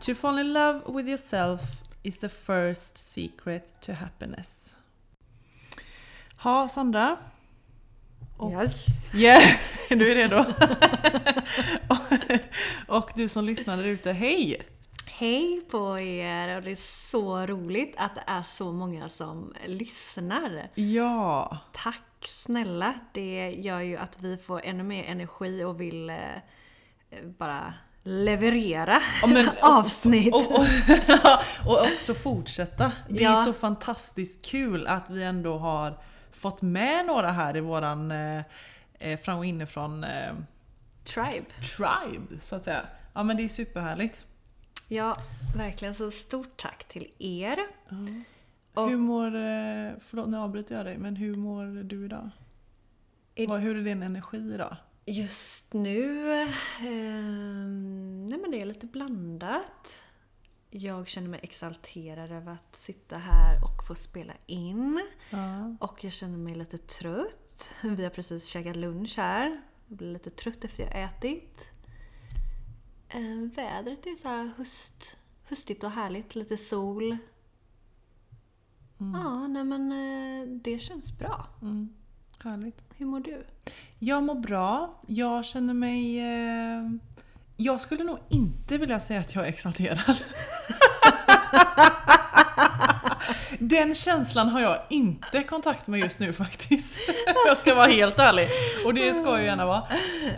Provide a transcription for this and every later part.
To fall in love with yourself is the first secret to happiness. Ha, Sandra. Och- Yes. Yeah, du är redo? och, och du som lyssnar där ute, hej! Hej på er och det är så roligt att det är så många som lyssnar. Ja, Tack snälla! Det gör ju att vi får ännu mer energi och vill eh, bara leverera Ja, men- avsnitt. och, och, och också fortsätta. Det är Ja. så fantastiskt kul att vi ändå har fått med några här i våran eh, eh, fram och inifrån eh, Tribe. tribe, så att säga. Ja men det är superhärligt. Ja, verkligen. Så stort tack till er. Och- Hur mår, eh, förlåt nu avbryter jag dig, men hur mår du idag? Vad, hur är din energi idag? Just nu, ehm, nej men det är lite blandat. Jag känner mig exalterad över att sitta här och få spela in. Ja. Och jag känner mig lite trött. Vi har precis käkat lunch här. Jag blir lite trött efter jag ätit. Eh, vädret är så här höst, höstigt och härligt. Lite sol. Ja, nej men eh, det känns bra. Mm. Härligt. Hur mår du? Jag mår bra. Jag känner mig... Eh, jag skulle nog inte vilja säga att jag är exalterad. Den känslan har jag inte kontakt med just nu faktiskt. Jag ska vara helt ärlig. Och det ska jag gärna vara.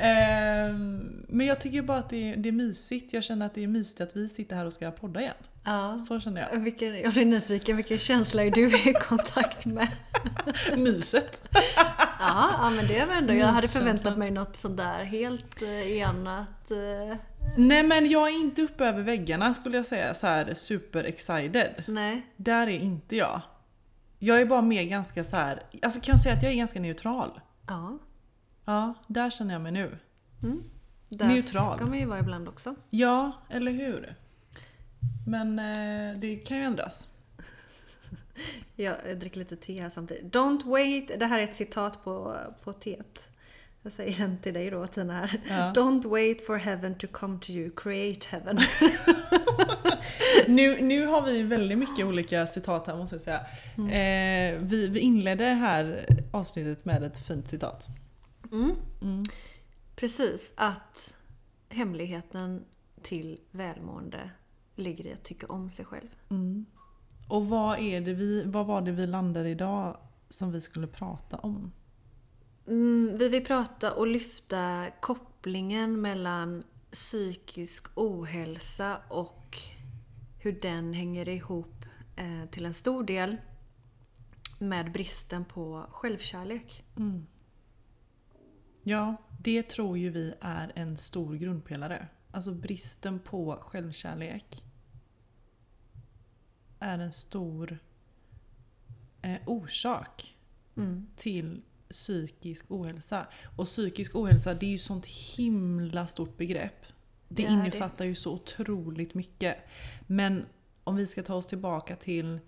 Eh, men jag tycker bara att det är, det är mysigt. Jag känner att det är mysigt att vi sitter här och ska podda igen. Ja. Så känner jag. Vilken, jag blir nyfiken, vilken känsla är du i kontakt med? Myset. Ja, ja men det var ändå, jag hade förväntat mig något sånt där helt eh, enat. Eh, Nej men jag är inte uppe över väggarna skulle jag säga så här super excited. nej. Där är inte jag. Jag är bara mer ganska så här. alltså kan jag säga att jag är ganska neutral? Ja. Ja, där känner jag mig nu. Där Neutral. ska man ju vara ibland också. Ja, eller hur? Men eh, det kan ju ändras. Jag dricker lite te här samtidigt. Don't wait, det här är ett citat på, på teet. Jag säger den till dig då Tina här. Ja. Don't wait for heaven to come to you, create heaven. Nu, nu har vi väldigt mycket olika citat här måste jag säga. Eh, vi, vi inledde här avsnittet med ett fint citat. Mm. Mm. Precis, att hemligheten till välmående ligger i att tycka om sig själv. Mm. Och vad, är det vi, vad var det vi landade idag som vi skulle prata om? Mm, vi vill prata och lyfta kopplingen mellan psykisk ohälsa och hur den hänger ihop eh, till en stor del med bristen på självkärlek. Mm. Ja, det tror ju vi är en stor grundpelare. Alltså bristen på självkärlek är en stor eh, orsak Mm. till psykisk ohälsa. Och psykisk ohälsa det är ju sånt himla stort begrepp. Det, Det är det. innefattar ju så otroligt mycket. Men om vi ska ta oss tillbaka till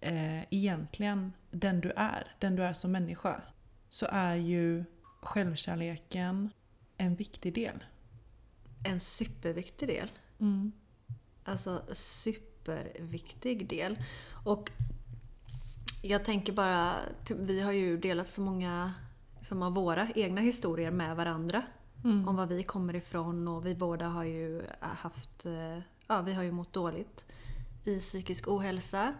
eh, egentligen den du är, den du är som människa. Så är ju självkärleken en viktig del. En superviktig del. Mm. Alltså superviktig del. Och jag tänker bara, vi har ju delat så många som av våra egna historier med varandra. Mm. Om var vi kommer ifrån och vi båda har ju haft, eh, ja vi har ju mått dåligt i psykisk ohälsa.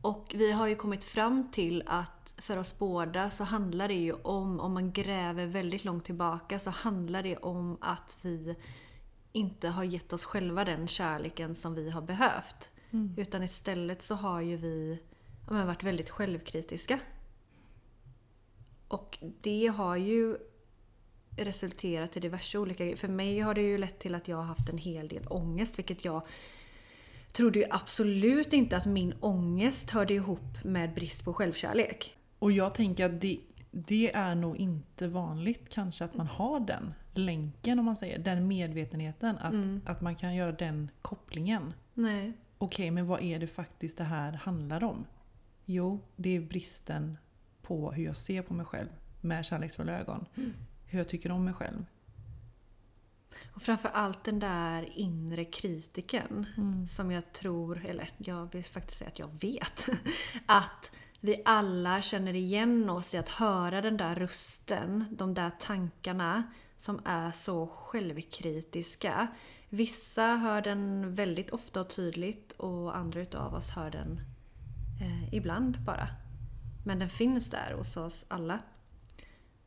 Och vi har ju kommit fram till att för oss båda så handlar det ju om, om man gräver väldigt långt tillbaka, så handlar det om att vi inte har gett oss själva den kärleken som vi har behövt. Mm. Utan istället så har ju vi ja, men varit väldigt självkritiska. Och det har ju resulterat i diverse olika grejer. För mig har det ju lett till att jag har haft en hel del ångest, vilket jag trodde ju absolut inte att min ångest hörde ihop med brist på självkärlek. Och jag tänker att det, det är nog inte vanligt kanske att man har den länken om man säger, den medvetenheten. Att, Mm. att man kan göra den kopplingen. Nej. Okej, men vad är det faktiskt det här handlar om? Jo, det är bristen på hur jag ser på mig själv med kärleksfulla ögon. Hur jag tycker om mig själv. Och framför allt den där inre kritiken Mm. som jag tror, eller jag vill faktiskt säga att jag vet, att vi alla känner igen oss i att höra den där rösten, de där tankarna som är så självkritiska. Vissa hör den väldigt ofta och tydligt och andra utav oss hör den eh, ibland bara. Men den finns där hos oss alla.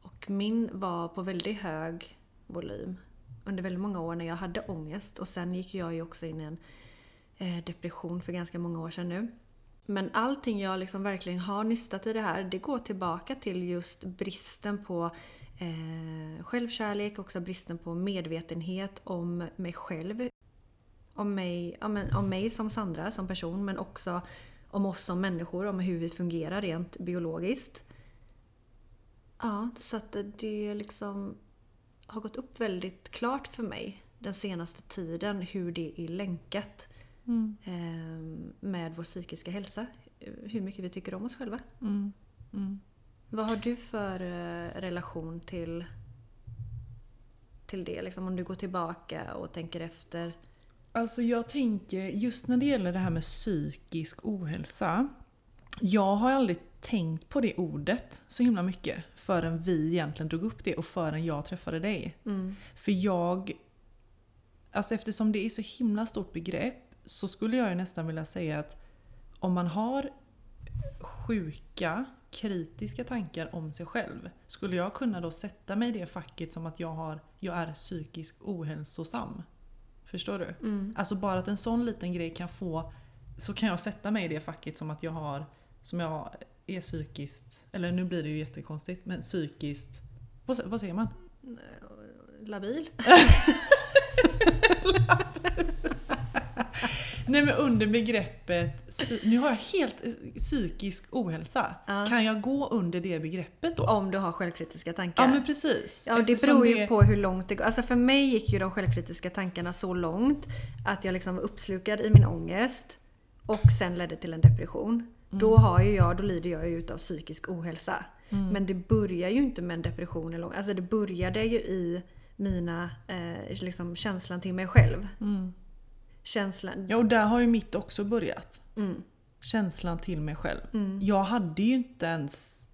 Och min var på väldigt hög volym under väldigt många år när jag hade ångest. Och sen gick jag ju också in i en eh, depression för ganska många år sedan nu. Men allting jag liksom verkligen har nystat i det här, det går tillbaka till just bristen på eh, självkärlek, också bristen på medvetenhet om mig själv. Om mig, men, om mig som Sandra, som person, men också om oss som människor, om hur vi fungerar rent biologiskt. Ja, så att det liksom har gått upp väldigt klart för mig den senaste tiden hur det är länkat Mm. eh, med vår psykiska hälsa. Hur mycket vi tycker om oss själva. Mm. Mm. Vad har du för eh, relation till, till det? Liksom om du går tillbaka och tänker efter. Alltså jag tänker, just när det gäller det här med psykisk ohälsa. Jag har aldrig tänkt på det ordet så himla mycket förrän vi egentligen drog upp det och förrän jag träffade dig. Mm. För jag... Alltså eftersom det är så himla stort begrepp så skulle jag ju nästan vilja säga att om man har sjuka, kritiska tankar om sig själv skulle jag kunna då sätta mig i det facket som att jag, har, jag är psykisk ohälsosam. Förstår du? Mm. Alltså bara att en sån liten grej kan få så kan jag sätta mig i det facket som att jag har som jag är psykiskt, eller nu blir det ju jättekonstigt, men psykiskt vad, vad säger man? Labil? Nej men under begreppet, nu har jag helt eh, psykisk ohälsa. Ja. Kan jag gå under det begreppet då? Om du har självkritiska tankar. Ja men precis. Ja, det beror ju det- på hur långt det går. Alltså för mig gick ju de självkritiska tankarna så långt att jag liksom var uppslukad i min ångest och sen ledde till en depression. Då har ju jag, då lider jag ju utav psykisk ohälsa. Men det börjar ju inte med en depression eller Alltså det började ju i mina, eh, liksom känslan till mig själv. Mm. Känslan... Ja och där har ju mitt också börjat. Mm, Känslan till mig själv. mm, Jag hade ju inte ens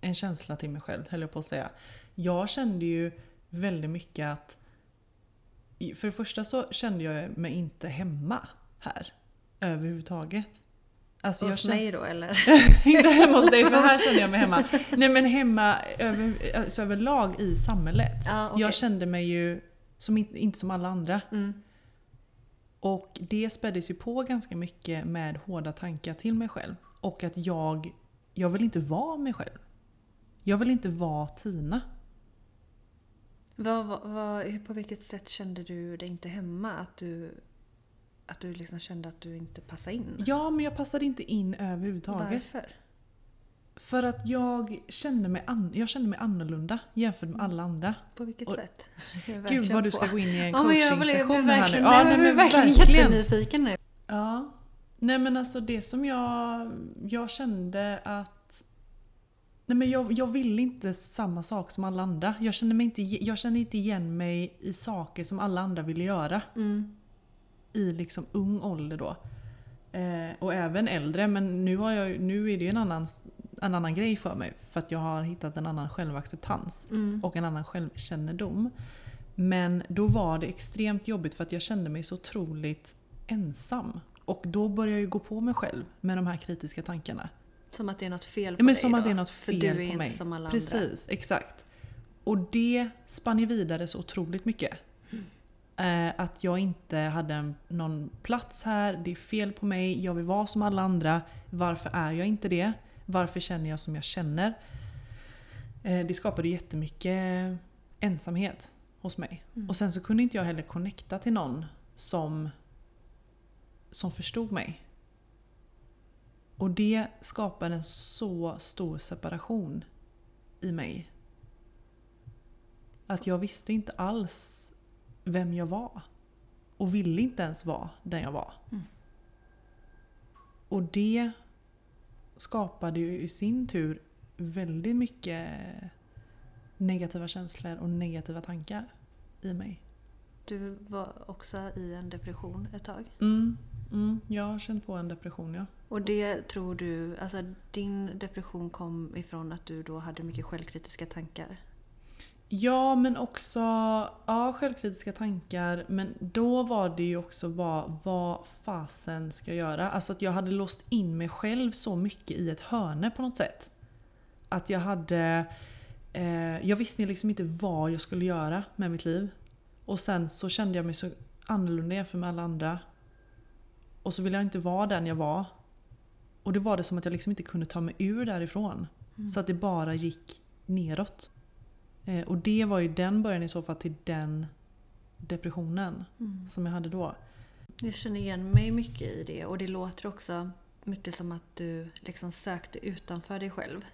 en känsla till mig själv, höll jag på att säga. Jag kände ju väldigt mycket att... För det första så kände jag mig inte hemma här. Överhuvudtaget. Alltså jag Hos kände, mig då eller? inte hemma hos dig för här känner jag mig hemma. Nej men hemma över, alltså överlag i samhället. Ja, okej. Jag kände mig ju som, inte, inte som alla andra. Mm, Och det späddes ju på ganska mycket med hårda tankar till mig själv. Och att jag, jag vill inte vara mig själv. Jag vill inte vara Tina. vad, vad, vad, på vilket sätt kände du dig inte hemma? Att du, att du liksom kände att du inte passade in? Ja, men jag passade inte in överhuvudtaget. Varför? För att jag kände, mig an, jag kände mig annorlunda jämfört med alla andra. På vilket Och- sätt? Gud vad du på. ska gå in i en Ja, coaching-session här nu. Ja, jag men verkligen jättenyfiken nu. Ja. Nej men alltså det som jag, jag kände att Nej men jag, jag ville inte samma sak som alla andra. Jag kände, mig inte, jag kände inte igen mig i saker som alla andra ville göra. Mm. I liksom ung ålder då. Eh, och även äldre men nu, har jag, nu är det ju en annan, en annan grej för mig. För att jag har hittat en annan självacceptans Mm. och en annan självkännedom. Men då var det extremt jobbigt för att jag kände mig så otroligt ensam. Och då började jag ju gå på mig själv med de här kritiska tankarna. Som att det är något fel på Ja, men dig som då. att det är något För fel du är på inte mig. som alla andra. Precis, exakt. Och det spann ju vidare så otroligt mycket. Eh, att jag inte hade någon plats här, det är fel på mig, jag vill vara som alla andra. Varför är jag inte det? Varför känner jag som jag känner? Eh, det skapade jättemycket ensamhet hos mig. Mm. Och sen så kunde inte jag heller connecta till någon som, som förstod mig. Och det skapade en så stor separation i mig. Att jag visste inte alls vem jag var. Och ville inte ens vara den jag var. Mm. Och det skapade ju i sin tur väldigt mycket negativa känslor och negativa tankar i mig. Du var också i en depression ett tag. Mm, mm, jag har känt på en depression ja. Och det tror du, alltså din depression kom ifrån att du då hade mycket självkritiska tankar? Ja, men också ja, självkritiska tankar. Men då var det ju också bara vad fasen ska jag göra? Alltså att jag hade låst in mig själv så mycket i ett hörne på något sätt. Att jag hade... Eh, jag visste liksom inte vad jag skulle göra med mitt liv. Och sen så kände jag mig så annorlunda jämfört med alla andra. Och så ville jag inte vara den jag var. Och det var det som att jag liksom inte kunde ta mig ur därifrån. Så att det bara gick neråt. Eh, och det var ju den början i så fall till den depressionen Mm. som jag hade då. Jag känner igen mig mycket i det och det låter också mycket som att du liksom sökte utanför dig själv.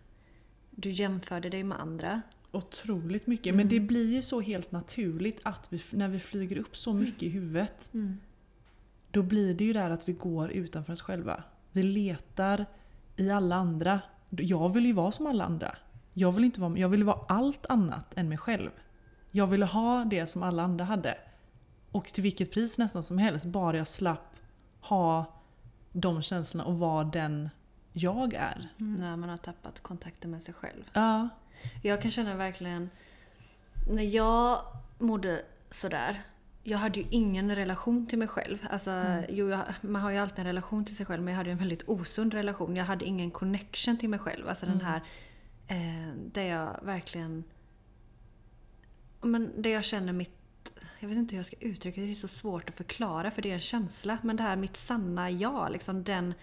Du jämförde dig med andra. Otroligt mycket. Mm. Men det blir ju så helt naturligt att vi, när vi flyger upp så mycket i huvudet. Då blir det ju där att vi går utanför oss själva. Vi letar i alla andra. Jag vill ju vara som alla andra. Jag vill, inte vara, jag vill vara allt annat än mig själv. Jag ville ha det som alla andra hade. Och till vilket pris nästan som helst. Bara jag slapp ha de känslorna och vara den jag är. När man har tappat kontakten med sig själv. Ja. Jag kan känna verkligen... När jag mådde sådär. Jag hade ju ingen relation till mig själv. Alltså, jo, jag, man har ju alltid en relation till sig själv men jag hade en väldigt osund relation. Jag hade ingen connection till mig själv. Alltså den här eh, där jag verkligen... Men där jag känner mitt... Jag vet inte hur jag ska uttrycka det. Det är så svårt att förklara för det är en känsla. Men det här mitt sanna jag. Liksom den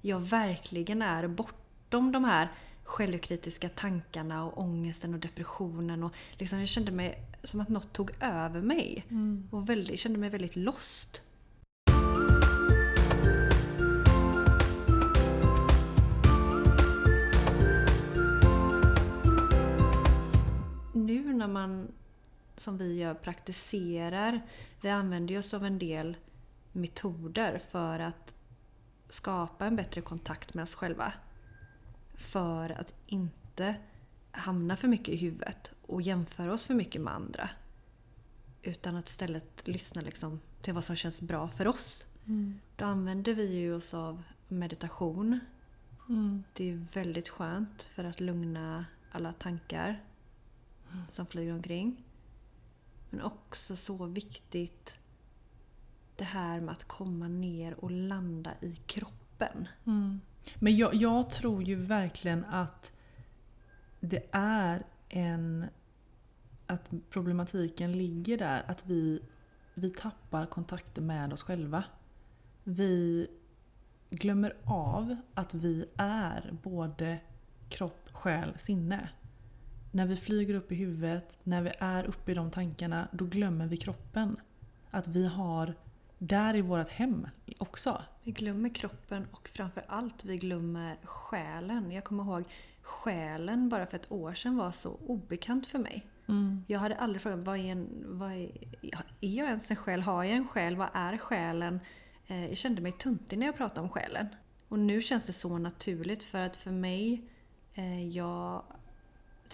jag verkligen är bortom de här självkritiska tankarna och ångesten och depressionen. Och liksom jag kände mig som att något tog över mig. Och väldigt, kände mig väldigt lost. När man, som vi gör, praktiserar. Vi använder oss av en del metoder för att skapa en bättre kontakt med oss själva. För att inte hamna för mycket i huvudet och jämföra oss för mycket med andra. Utan att istället lyssna liksom till vad som känns bra för oss. Då använder vi ju oss av meditation. Mm. Det är väldigt skönt för att lugna alla tankar som flyger omkring. Men också så viktigt det här med att komma ner och landa i kroppen. Mm. Men jag, jag tror ju verkligen att det är en... Att problematiken ligger där. Att vi, vi tappar kontakten med oss själva. Vi glömmer av att vi är både kropp, själ, sinne. När vi flyger upp i huvudet, när vi är uppe i de tankarna, då glömmer vi kroppen. Att vi har där i vårt hem också. Vi glömmer kroppen och framför allt vi glömmer själen. Jag kommer ihåg själen bara för ett år sedan var så obekant för mig. Mm. Jag hade aldrig frågat vad är, en, vad är, är jag ens en själ? Har jag en själ? Vad är själen? Eh, Jag kände mig tuntig när jag pratade om själen. Och nu känns det så naturligt för att för mig, eh, jag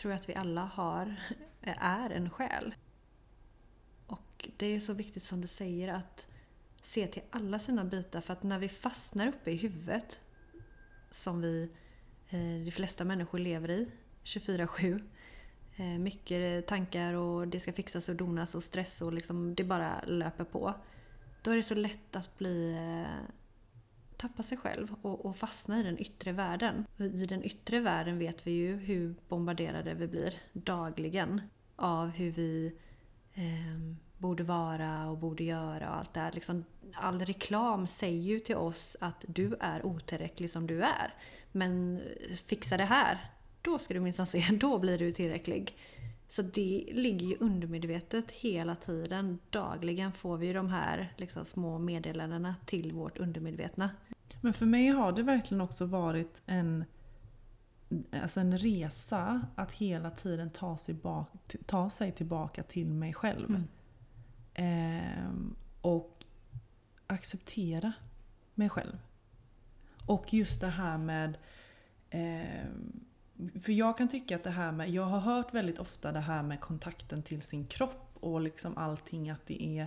tror att vi alla har, eh, är en själ. Och det är så viktigt som du säger att se till alla sina bitar för att när vi fastnar uppe i huvudet som vi, eh, de flesta människor lever i 24-7 eh, mycket tankar och det ska fixas och donas och stress och liksom det bara löper på. Då är det så lätt att bli tappa sig själv och, och fastna i den yttre världen. Och I den yttre världen vet vi ju hur bombarderade vi blir dagligen av hur vi eh, borde vara och borde göra och allt det här. Liksom, all reklam säger ju till oss att du är otillräcklig som du är. Men eh, fixa det här, då ska du minsann se, då blir du tillräcklig. Så det ligger ju undermedvetet hela tiden. Dagligen får vi ju de här liksom, små meddelandena till vårt undermedvetna. Men för mig har det verkligen också varit en, alltså en resa att hela tiden ta sig, bak, ta sig tillbaka till mig själv. Mm. Ehm, och acceptera mig själv. Och just det här med... ehm, för jag kan tycka att det här med... Jag har hört väldigt ofta det här med kontakten till sin kropp och liksom allting att det är,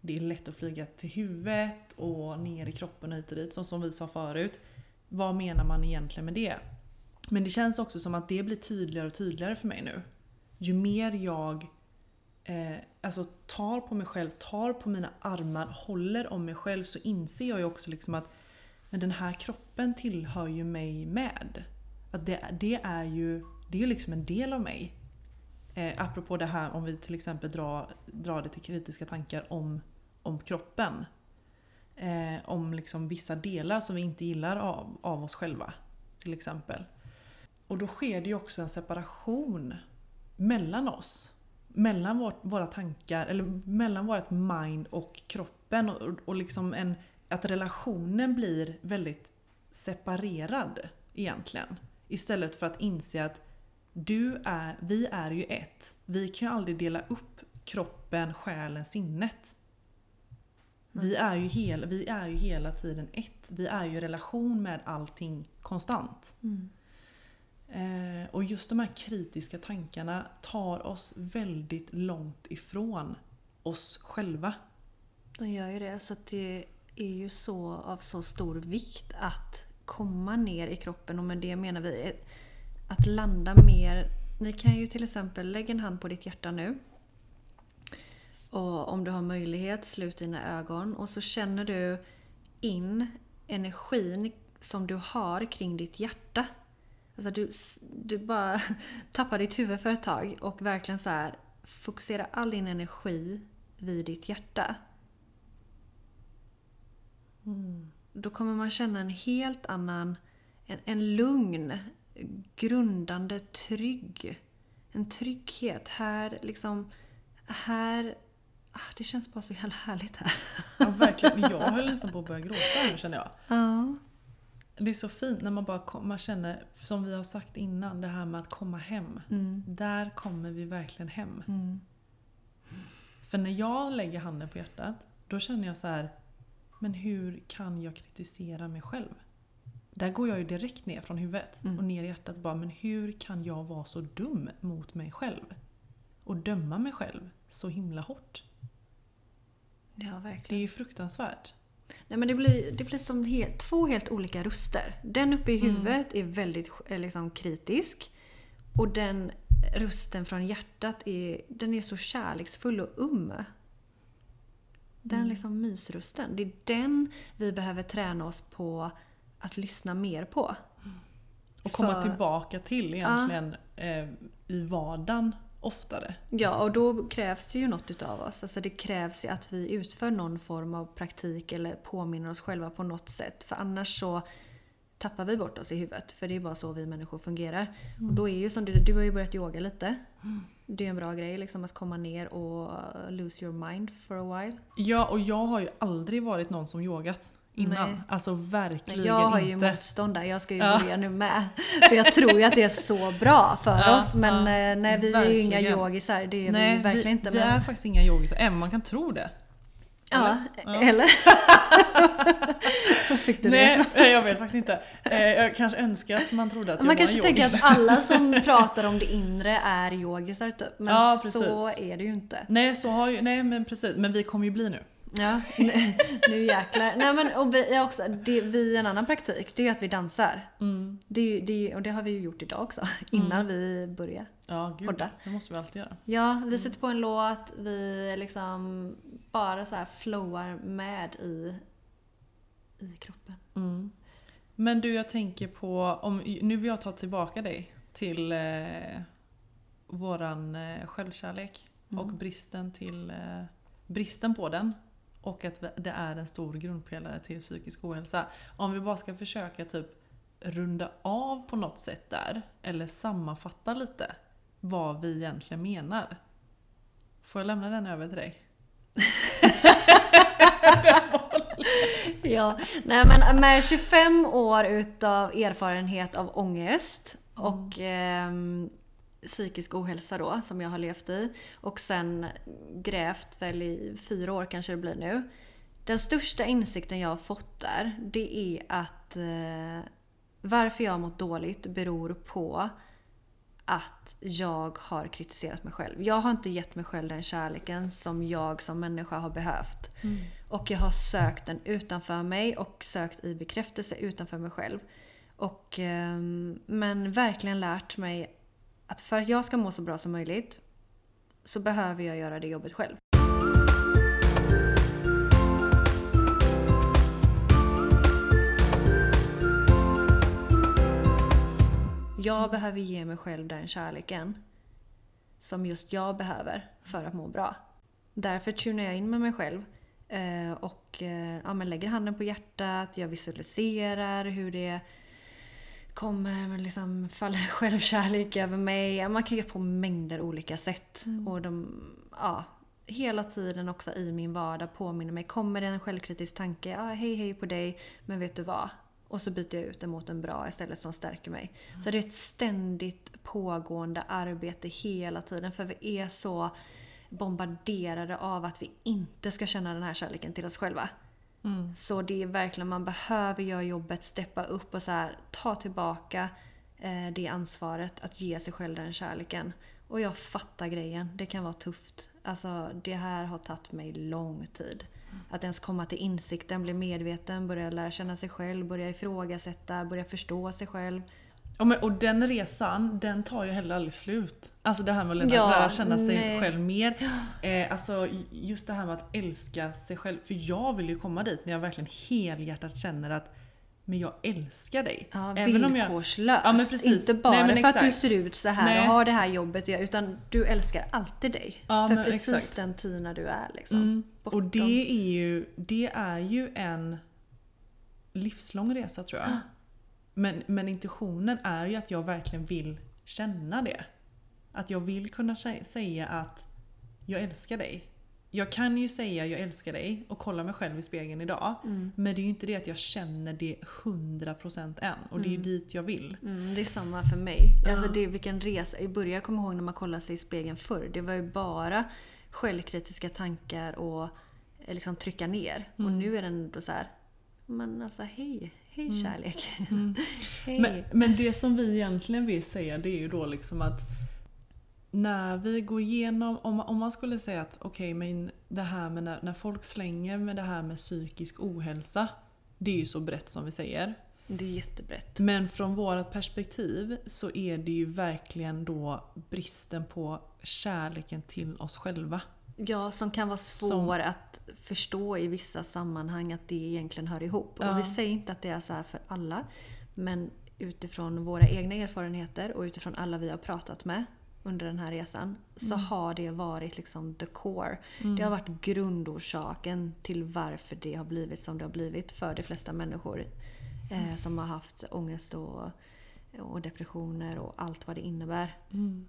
det är lätt att flyga till huvudet och ner i kroppen och hit och dit, som, som vi sa förut. Vad menar man egentligen med det? Men det känns också som att det blir tydligare och tydligare för mig nu. Ju mer jag eh, alltså tar på mig själv, tar på mina armar, håller om mig själv så inser jag ju också liksom att men den här kroppen tillhör ju mig med. Att det, det är ju det är liksom en del av mig. Eh, apropå det här om vi till exempel drar, drar det till kritiska tankar om, om kroppen. Eh, om liksom vissa delar som vi inte gillar av, av oss själva. Till exempel. Och då sker det ju också en separation mellan oss. Mellan vårt, våra tankar, eller mellan vårt mind och kroppen. Och, och liksom en, att relationen blir väldigt separerad egentligen. Istället för att inse att du är, vi är ju ett. Vi kan ju aldrig dela upp kroppen, själen, sinnet. Vi är, ju hel, vi är ju hela tiden ett. Vi är ju i relation med allting konstant. Eh, och just de här kritiska tankarna tar oss väldigt långt ifrån oss själva. De gör ju det. Så det är ju så av så stor vikt att komma ner i kroppen. Och med det menar vi att landa mer. Ni kan ju till exempel lägga en hand på ditt hjärta nu. Och om du har möjlighet, slut dina ögon. Och så känner du in energin som du har kring ditt hjärta. Alltså du, du bara tappar ditt huvud för ett tag och verkligen så här fokusera all din energi vid ditt hjärta. Mm. Då kommer man känna en helt annan, en, en lugn, grundande, trygg. En trygghet. Här liksom, här, ah, det känns bara så jävla härligt här. Ja, verkligen. Jag höll nästan på att börja gråta nu känner jag. Ja. Det är så fint när man bara kom, man känner, som vi har sagt innan, det här med att komma hem. Mm. Där kommer vi verkligen hem. Mm. För när jag lägger handen på hjärtat, då känner jag så här, men hur kan jag kritisera mig själv? Där går jag ju direkt ner från huvudet Mm. och ner i hjärtat bara, men hur kan jag vara så dum mot mig själv? Och döma mig själv så himla hårt. Ja, Det är verkligen. ju fruktansvärt. Nej, men det blir, det blir som helt, två helt olika röster. Den uppe i Mm. huvudet är väldigt eh, liksom, kritisk. Och den rösten från hjärtat är, den är så kärleksfull och um. Den Mm. liksom mysrösten. Det är den vi behöver träna oss på att lyssna mer på. Och komma För- tillbaka till egentligen eh, i vardagen oftare. Ja, och då krävs det ju något utav oss. Alltså det krävs ju att vi utför någon form av praktik eller påminner oss själva på något sätt. För annars så tappar vi bort oss i huvudet. För det är bara så vi människor fungerar. Och då är ju som du, du har ju börjat yoga lite. Det är en bra grej liksom att komma ner och lose your mind for a while. Ja, och jag har ju aldrig varit någon som yogat innan. Nej. Alltså verkligen Jag har ju inte. motstånd där. Jag ska ju Ja. börja nu med. För jag tror ju att det är så bra för Ja, oss. Men ja, eh, nej, vi är ju inga verkligen. yogisar. Det är Nej, vi verkligen vi, inte. vi men... är faktiskt inga yogisar, även man kan tro det. Ja, eller? Var fick du det Nej, ifrån? jag vet faktiskt inte. Eh, Jag kanske önskar att man trodde att jag Man var kanske en tänker yogis. att alla som pratar om det inre är yogisar typ. Men Ja, så är det ju inte. Nej, så har ju, nej men precis. Men vi kommer ju bli nu. Ja, nu, nu jäklar. Nej men och vi, också, det, vi en annan praktik, det är ju att vi dansar. Mm. Det, det, och det har vi ju gjort idag också, innan vi börjar. Ja, gud. Podda. Det måste vi alltid göra. Ja, vi sätter på en låt, vi liksom bara så här flowar med i, i kroppen. Mm. Men du, jag tänker på, om, nu vill jag ta tillbaka dig till eh, våran eh, självkärlek och bristen, till, eh, bristen på den. Och att det är en stor grundpelare till psykisk ohälsa. Om vi bara ska försöka typ runda av på något sätt där, eller sammanfatta lite. vad vi egentligen menar. Får jag lämna den över till dig? Ja, nej men med 25 år utav erfarenhet av ångest och ehm, psykisk ohälsa då, som jag har levt i. Och sen grävt väl i fyra år kanske det blir nu. Den största insikten jag har fått där, det är att eh, varför jag har mått dåligt beror på att jag har kritiserat mig själv. Jag har inte gett mig själv den kärleken som jag som människa har behövt. Och jag har sökt den utanför mig och sökt i bekräftelse utanför mig själv. Och, ehm, men verkligen lärt mig att för att jag ska må så bra som möjligt så behöver jag göra det jobbet själv. Jag behöver ge mig själv den kärleken som just jag behöver för att må bra. Därför tunar jag in med mig själv eh, och eh, ja, men lägger handen på hjärtat, jag visualiserar hur det kommer liksom faller självkärlek över mig. Man kan göra på mängder olika sätt. Och de, ja, hela tiden också i min vardag påminner mig. Kommer det en självkritisk tanke? Ja, hej hej på dig, men vet du vad? Och så byter jag ut det mot en bra istället som stärker mig. Så det är ett ständigt pågående arbete hela tiden. För vi är så bombarderade av att vi inte ska känna den här kärleken till oss själva. Så det är verkligen, man behöver göra jobbet, steppa upp och så här, ta tillbaka eh, det ansvaret att ge sig själv den kärleken. Och jag fattar grejen, det kan vara tufft. Alltså det här har tagit mig lång tid. Att ens komma till insikten, bli medveten, börja lära känna sig själv, börja ifrågasätta, börja förstå sig själv. Ja, men, och den resan, den tar ju heller aldrig slut. Alltså det här med att Ja, lära känna sig nej. själv mer. Eh, alltså just det här med att älska sig själv. För jag vill ju komma dit när jag verkligen helhjärtat känner att men jag älskar dig. Ja, Även om jag- villkorslöst. Ja, precis. Inte bara Nej, för att du exakt. ser ut så här Nej. och har det här jobbet, utan du älskar alltid dig. Ja, för precis exakt. den Tina du är. Liksom. Mm. Och det är, ju, det är ju en livslång resa tror jag. Men, men intentionen är ju att jag verkligen vill känna det. Att jag vill kunna sä- säga att jag älskar dig. Jag kan ju säga jag älskar dig och kolla mig själv i spegeln idag. Mm. Men det är ju inte det att jag känner det 100% än. Och det är ju dit jag vill. Mm, det är samma för mig. Alltså det är vilken resa. I början jag kommer ihåg när man kollade sig i spegeln förr. Det var ju bara självkritiska tankar och eh, liksom trycka ner. Och Mm. nu är den då så här. Men alltså hej, hej kärlek. hej. Mm. Men, men det som vi egentligen vill säga det är ju då liksom att när vi går igenom, om, om man skulle säga att okej men det här med när, när folk slänger med det här med psykisk ohälsa. Det är ju så brett som vi säger. Det är jättebrett. Men från vårt perspektiv så är det ju verkligen då bristen på kärleken till oss själva. Ja, som kan vara Som- svår att förstå i vissa sammanhang att det egentligen hör ihop. Ja. Och vi säger inte att det är så här för alla. Men utifrån våra egna erfarenheter och utifrån alla vi har pratat med under den här resan så har det varit liksom the core. Det har varit grundorsaken till varför det har blivit som det har blivit för de flesta människor eh, som har haft ångest och, och depressioner och allt vad det innebär.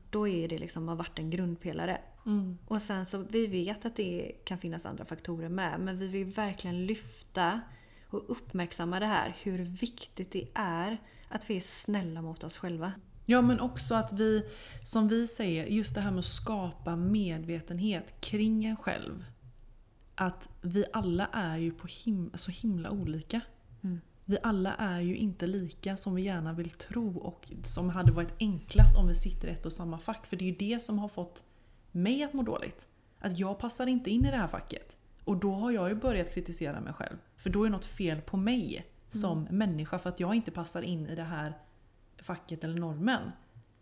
Då är det liksom har varit en grundpelare. Mm. Och sen så vi vet att det kan finnas andra faktorer med. Men vi vill verkligen lyfta och uppmärksamma det här. Hur viktigt det är att vi är snälla mot oss själva. Ja men också att vi, som vi säger, just det här med att skapa medvetenhet kring en själv. Att vi alla är ju på him så himla olika. Vi alla är ju inte lika som vi gärna vill tro och som hade varit enklast om vi sitter i ett och samma fack. För det är ju det som har fått mig att må dåligt. Att jag passar inte in i det här facket. Och då har jag ju börjat kritisera mig själv. För då är något fel på mig som människa för att jag inte passar in i det här facket eller normen.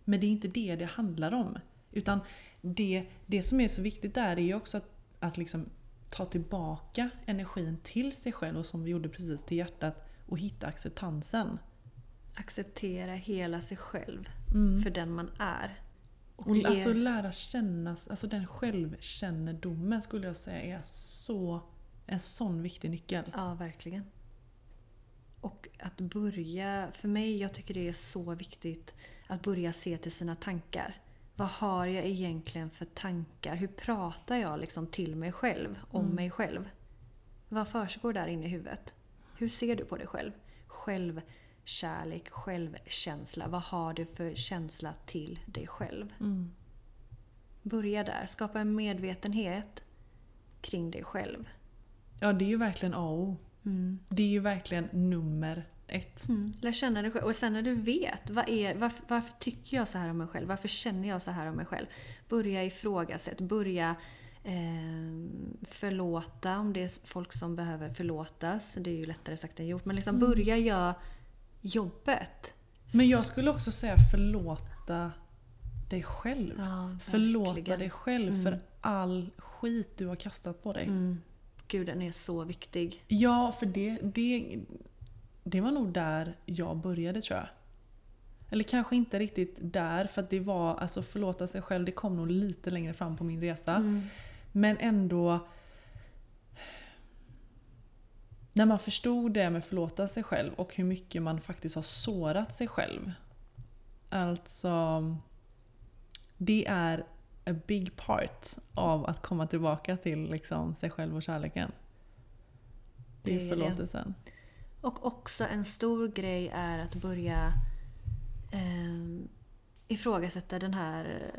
Men det är inte det det handlar om. Utan det, det som är så viktigt där är ju också att, att liksom ta tillbaka energin till sig själv och som vi gjorde precis till hjärtat och hitta acceptansen. Acceptera hela sig själv Mm. för den man är. Och Och alltså lära känna, alltså den självkännedomen skulle jag säga är så, en sån viktig nyckel. Ja, verkligen. Och att börja, för mig, jag tycker det är så viktigt att börja se till sina tankar. Vad har jag egentligen för tankar? Hur pratar jag liksom till mig själv, om Mm. mig själv? Vad försiggår där inne i huvudet? Hur ser du på dig själv? Självkärlek, självkänsla. Vad har du för känsla till dig själv? Mm. Börja där. Skapa en medvetenhet kring dig själv. Ja, det är ju verkligen A och O. Mm. Det är ju verkligen nummer ett. Mm. Lär känna dig själv. Och sen när du vet, vad är, varför, varför tycker jag så här om mig själv? Varför känner jag så här om mig själv? Börja ifrågasätta, börja förlåta om det är folk som behöver förlåtas. Det är ju lättare sagt än gjort. Men liksom börja göra jobbet. Men jag skulle också säga förlåta dig själv. Ja, Förlåta dig själv Mm. för all skit du har kastat på dig. Mm. Gud, den är så viktig. Ja, för det, det, det var nog där jag började tror jag. Eller kanske inte riktigt där, för att det var, alltså förlåta sig själv, det kom nog lite längre fram på min resa. Mm. Men ändå... När man förstod det med förlåta sig själv och hur mycket man faktiskt har sårat sig själv. Alltså... Det är a big part av att komma tillbaka till liksom sig själv och kärleken. Det är förlåtelsen. Och också en stor grej är att börja eh, ifrågasätta den här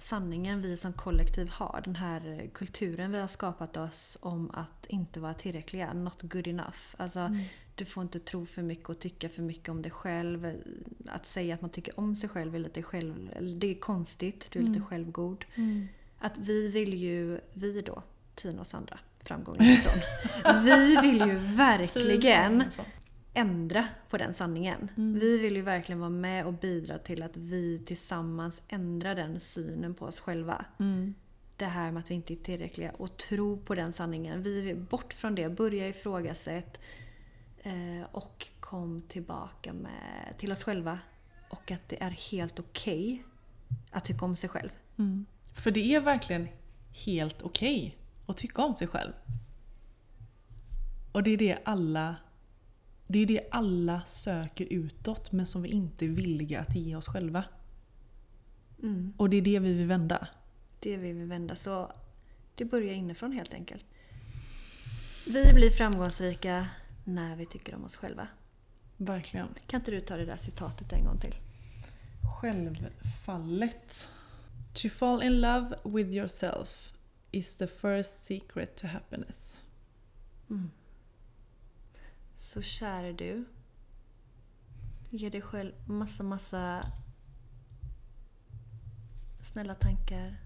sanningen vi som kollektiv har. Den här kulturen vi har skapat oss om att inte vara tillräckliga. Not good enough. Alltså, Mm. Du får inte tro för mycket och tycka för mycket om dig själv. Att säga att man tycker om sig själv är lite själv... Det är konstigt. Du är lite Mm. självgod. Mm. Att vi vill ju, vi då, Tina och Sandra, framgången ifrån. vi vill ju verkligen ändra på den sanningen. Mm. Vi vill ju verkligen vara med och bidra till att vi tillsammans ändrar den synen på oss själva. Mm. Det här med att vi inte är tillräckliga och tro på den sanningen. Vi vill bort från det, börja ifrågasätta eh, och kom tillbaka med, till oss själva. Och att det är helt okej att tycka om sig själv. Mm. För det är verkligen helt okej att tycka om sig själv. Och det är det alla det är det alla söker utåt men som vi inte är villiga att ge oss själva. Mm. Och det är det vi vill vända. Det vill vi vända. Så det börjar inifrån helt enkelt. Vi blir framgångsrika när vi tycker om oss själva. Verkligen. Kan inte du ta det där citatet en gång till? Självfallet. To fall in love with yourself is the first secret to happiness. Mm. Så käre du. Ge dig själv massa, massa snälla tankar.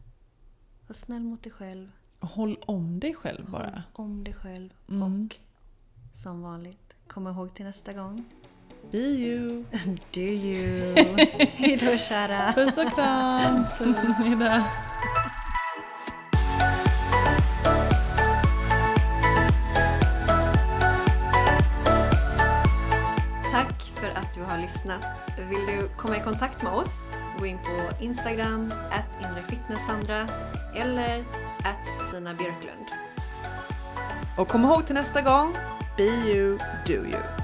Var snäll mot dig själv. Håll om dig själv bara. Håll om dig själv. Mm. Och som vanligt, kom ihåg till nästa gång. Be you. Do you. Hejdå kära. Puss och kram. Hejdå. Har lyssnat. Vill du komma i kontakt med oss? Gå in på Instagram, at inrefitnesssandra eller at Tina Björklund. Och kom ihåg till nästa gång. Be you, do you.